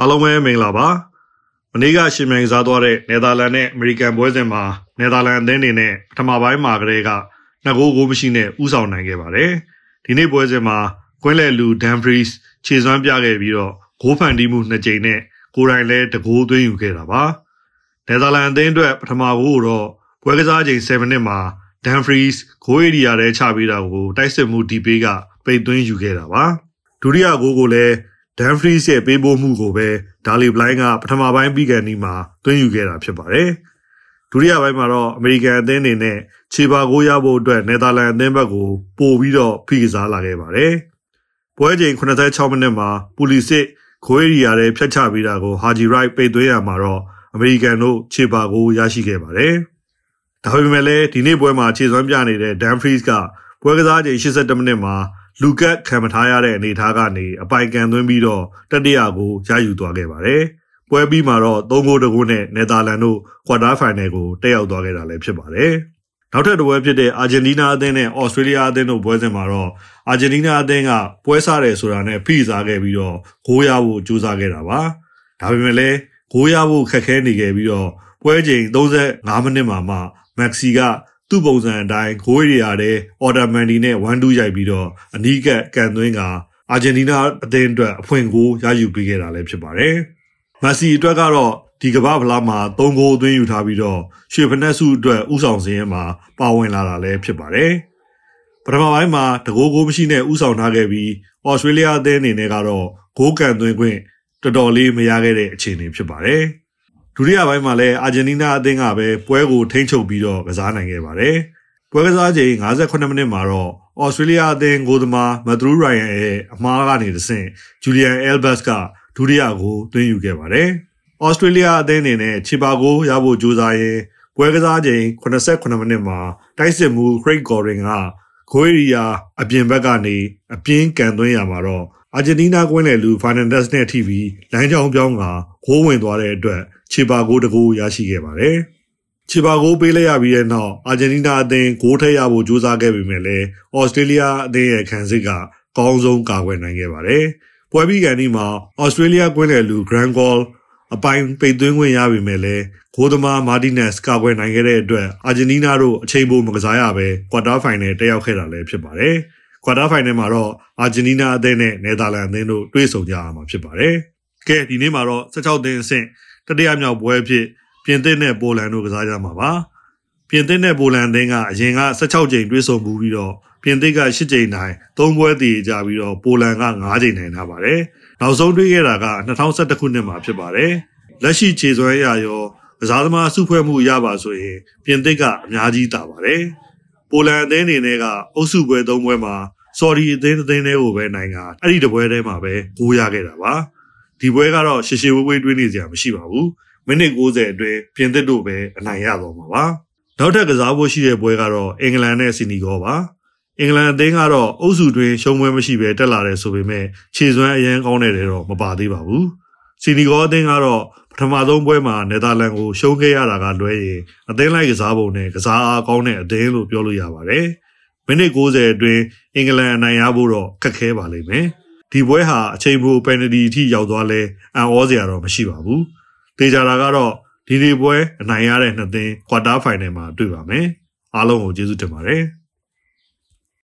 အားလုံးပဲမင်္ဂလာပါမနေ့ကရှင်မြိုင်စားသွားတဲ့နယ်သာလန်နဲ့အမေရိကန်ပွဲစဉ်မှာနယ်သာလန်အသင်းအနေနဲ့ပထမပိုင်းမှာကလေးကနှစ်ဂိုးကိုမရှိနဲ့ဥဆောင်နိုင်ခဲ့ပါတယ်ဒီနေ့ပွဲစဉ်မှာကွင်းလယ်လူဒန်ဖရီးခြေစွမ်းပြခဲ့ပြီးတော့ဂိုးဖန်တီးမှုနှစ်ကြိမ်နဲ့ကိုယ်တိုင်လည်းတကိုးသွင်းယူခဲ့တာပါနယ်သာလန်အသင်းအတွက်ပထမဂိုးကိုတော့ပွဲကစားချိန်7မိနစ်မှာဒန်ဖရီးဂိုးဧရိယာထဲချပေးတာကိုတိုက်စစ်မှုဒီပေးကပိတ်သွင်းယူခဲ့တာပါဒုတိယဂိုးကိုလည်း ဒန်ဖရီးရဲ့ပေးပို့မှုကိုပဲဒါလီဘလိုင်းကပထမပိုင်းပြီးကန်ဒီမှာသွင်းယူခဲ့တာဖြစ်ပါတယ်။ဒုတိယပိုင်းမှာတော့အမေရိကန်အသင်းအနေနဲ့ခြေပါကိုရဖို့အတွက်နယ်သာလန်အသင်းဘက်ကိုပို့ပြီးတော့ဖိကစားလာခဲ့ပါတယ်။ပွဲချိန်86မိနစ်မှာပူလီစစ်ခွေးရီယာရဲ့ဖျက်ချပေးတာကိုဟာဂျီရိုက်ပိတ်သွင်းရမှာတော့အမေရိကန်တို့ခြေပါကိုရရှိခဲ့ပါတယ်။ဒါပေမဲ့လည်းဒီနေ့ပွဲမှာခြေစွမ်းပြနေတဲ့ဒန်ဖရီးကပွဲကစားချိန်82မိနစ်မှာ လူကတ်ခံမထားရတဲ့အနေအထားကနေအပိုင်ကန်သွင်းပြီးတော့တတိယကိုရယူသွားခဲ့ပါတယ်။ပွဲပြီးမှာတော့၃ဂိုးတကူနဲ့နယ်သာလန်တို့ကွာတာဖိုင်နယ်ကိုတက်ရောက်သွားခဲ့တာလည်းဖြစ်ပါတယ်။နောက်ထပ်တစ်ပွဲဖြစ်တဲ့အာဂျင်တီးနားအသင်းနဲ့အော်စတြေးလျအသင်းတို့ပွဲစဉ်မှာတော့အာဂျင်တီးနားအသင်းကပွဲစားတယ်ဆိုတာနဲ့ဖိစားခဲ့ပြီးတော့ဂိုးရဖို့ကြိုးစားခဲ့တာပါ။ဒါပေမဲ့လည်းဂိုးရဖို့ခက်ခဲနေခဲ့ပြီးတော့ပွဲချိန်35မိနစ်မှာမှမက်ဆီက သူ့ပုံစံအတိုင်းဂိုးရီယာတဲ့အော်ဒါမန်ဒီနဲ့1-2ရိုက်ပြီးတော့အနီးကပ်ကန်သွင်းကအာဂျင်တီးနားအသင်းအတွက်အဖွင့်ကိုရယူပေးခဲ့တာလည်းဖြစ်ပါတယ်။မက်ဆီအတွက်ကတော့ဒီကမ္ဘာဖလားမှာ၃ဂိုးအသွင်းယူထားပြီးတော့ရွှေဖနက်စုအတွက်ဥဆောင်စင်းရဲမှာပါဝင်လာတာလည်းဖြစ်ပါတယ်။ပထမပိုင်းမှာတကိုးကိုမရှိနဲ့ဥဆောင်ထားခဲ့ပြီးဩစတြေးလျအသင်းအနေနဲ့ကတော့ဂိုးကန်သွင်းခွင့်တော်တော်လေးမရခဲ့တဲ့အခြေအနေဖြစ်ပါတယ်။ ဒုတိယပိုင်းမှာလည်းအာဂျင်တီးနားအသင်းကပဲပွဲကိုထိန်းချုပ်ပြီးတော့ကစားနိုင်ခဲ့ပါတယ်။ပွဲကစားချိန်58မိနစ်မှာတော့ဩစတြေးလျအသင်းဂိုးသမားမက်သရူးရိုင်ယန်ရဲ့အမှားကနေတဆင့်ဂျူလီယန်အဲလ်ဘတ်ကဒုတိယကိုသွင်းယူခဲ့ပါတယ်။ဩစတြေးလျအသင်းအနေနဲ့ခြေပါကိုရဖို့ကြိုးစားရင်းပွဲကစားချိန်89မိနစ်မှာတိုက်စစ်မှုခရိတ်ဂေါ်ရင်ကဂိုးရီယာအပြင်ဘက်ကနေအပြင်းကန်သွင်းရမှာတော့အာဂျင်တီးနားကွင်းလေလူဖာနန်ဒက်စ်နဲ့ထိပြီးလမ်းကြောင်းပြောင်းကဂိုးဝင်သွားတဲ့အတွက် ခြေပါဂိုးတကူရရှိခဲ့ပါတယ်။ခြေပါဂိုးပေးလိုက်ရပြီးတဲ့နောက်အာဂျင်တီးနားအသင်းဂိုးထည့်ရဖို့ကြိုးစားခဲ့ပေမဲ့လည်းဩစတြေးလျအသင်းရဲ့ခံစစ်ကကောင်းဆုံးကာကွယ်နိုင်ခဲ့ပါတယ်။ပွဲပြီးကန်ဒီမှာဩစတြေးလျကွင်းလေလူ Grand Goal အပိုင်းပိတ်သွင်းခွင့်ရပေမဲ့လည်းဂိုးသမားမာတီနက်စ်ကာကွယ်နိုင်ခဲ့တဲ့အတွက်အာဂျင်တီးနားတို့အချိန်ပိုမကစားရပဲကွာတာဖိုင်နယ်တက်ရောက်ခဲ့တာလည်းဖြစ်ပါတယ်။ကွာတာဖိုင်နယ်မှာတော့အာဂျင်တီးနားအသင်းနဲ့နယ်သာလန်အသင်းတို့တွေ့ဆုံကြရမှာဖြစ်ပါတယ်။ကဲဒီနေ့မှာတော့16သင်းအဆင့် တတိယမြောက်ပွဲအဖြစ်ပြင်သစ်နဲ့ပိုလန်တို့ကစားကြမှာပါပြင်သစ်နဲ့ပိုလန်အသင်းကအရင်က16ကြိမ်တွေ့ဆုံမှုပြီးတော့ပြင်သစ်က8ကြိမ်နိုင်3ပွဲတည်ကြပြီးတော့ပိုလန်က9ကြိမ်နိုင်ထားပါတယ်နောက်ဆုံးတွေ့ခဲ့တာက2011ခုနှစ်မှာဖြစ်ပါတယ်လက်ရှိခြေစွမ်းရရောကစားသမားစုဖွဲ့မှုရပါဆိုရင်ပြင်သစ်ကအများကြီးတာပါတယ်ပိုလန်အသင်းအနေနဲ့ကအုပ်စုပွဲ၃ပွဲမှာဆော်ဒီအသင်းအသင်းတွေကိုပဲနိုင်တာအဲ့ဒီတပွဲထဲမှာပဲဂိုးရခဲ့တာပါ ဒီပွဲကတော့ရှေရှေဝေးဝေးတွေးနေစရာမရှိပါဘူးမိနစ်90အတွင်းပြင်သစ်တို့ပဲအနိုင်ရတော့မှာပါနောက်ထပ်ကစားဖို့ရှိတဲ့ပွဲကတော့အင်္ဂလန်နဲ့စီနီဂေါပါအင်္ဂလန်အသင်းကတော့အုပ်စုတွင်ရှုံးပွဲမရှိဘဲတက်လာတယ်ဆိုပေမဲ့ခြေစွမ်းအရန်ကောင်းတယ်တော့မပါသေးပါဘူးစီနီဂေါအသင်းကတော့ပထမဆုံးပွဲမှာနယ်သာလန်ကိုရှုံးခဲ့ရတာကလွဲရင်အသင်းလိုက်ကစားပုံနဲ့ကစားအားကောင်းတဲ့အသင်းလို့ပြောလို့ရပါတယ်မိနစ်90အတွင်းအင်္ဂလန်အနိုင်ရဖို့တော့ခက်ခဲပါလိမ့်မယ် ဒီပွဲဟာအချိန်ပိုပယ်နတီအထိရောက်သွားလဲအံ့ဩစရာတော့မရှိပါဘူး။တေချာတာကတော့ဒီဒီပွဲအနိုင်ရတဲ့နှစ်သင်းကွာတာဖိုင်နယ်မှာတွေ့ပါမယ်။အားလုံးကိုကျေးဇူးတင်ပါတယ်။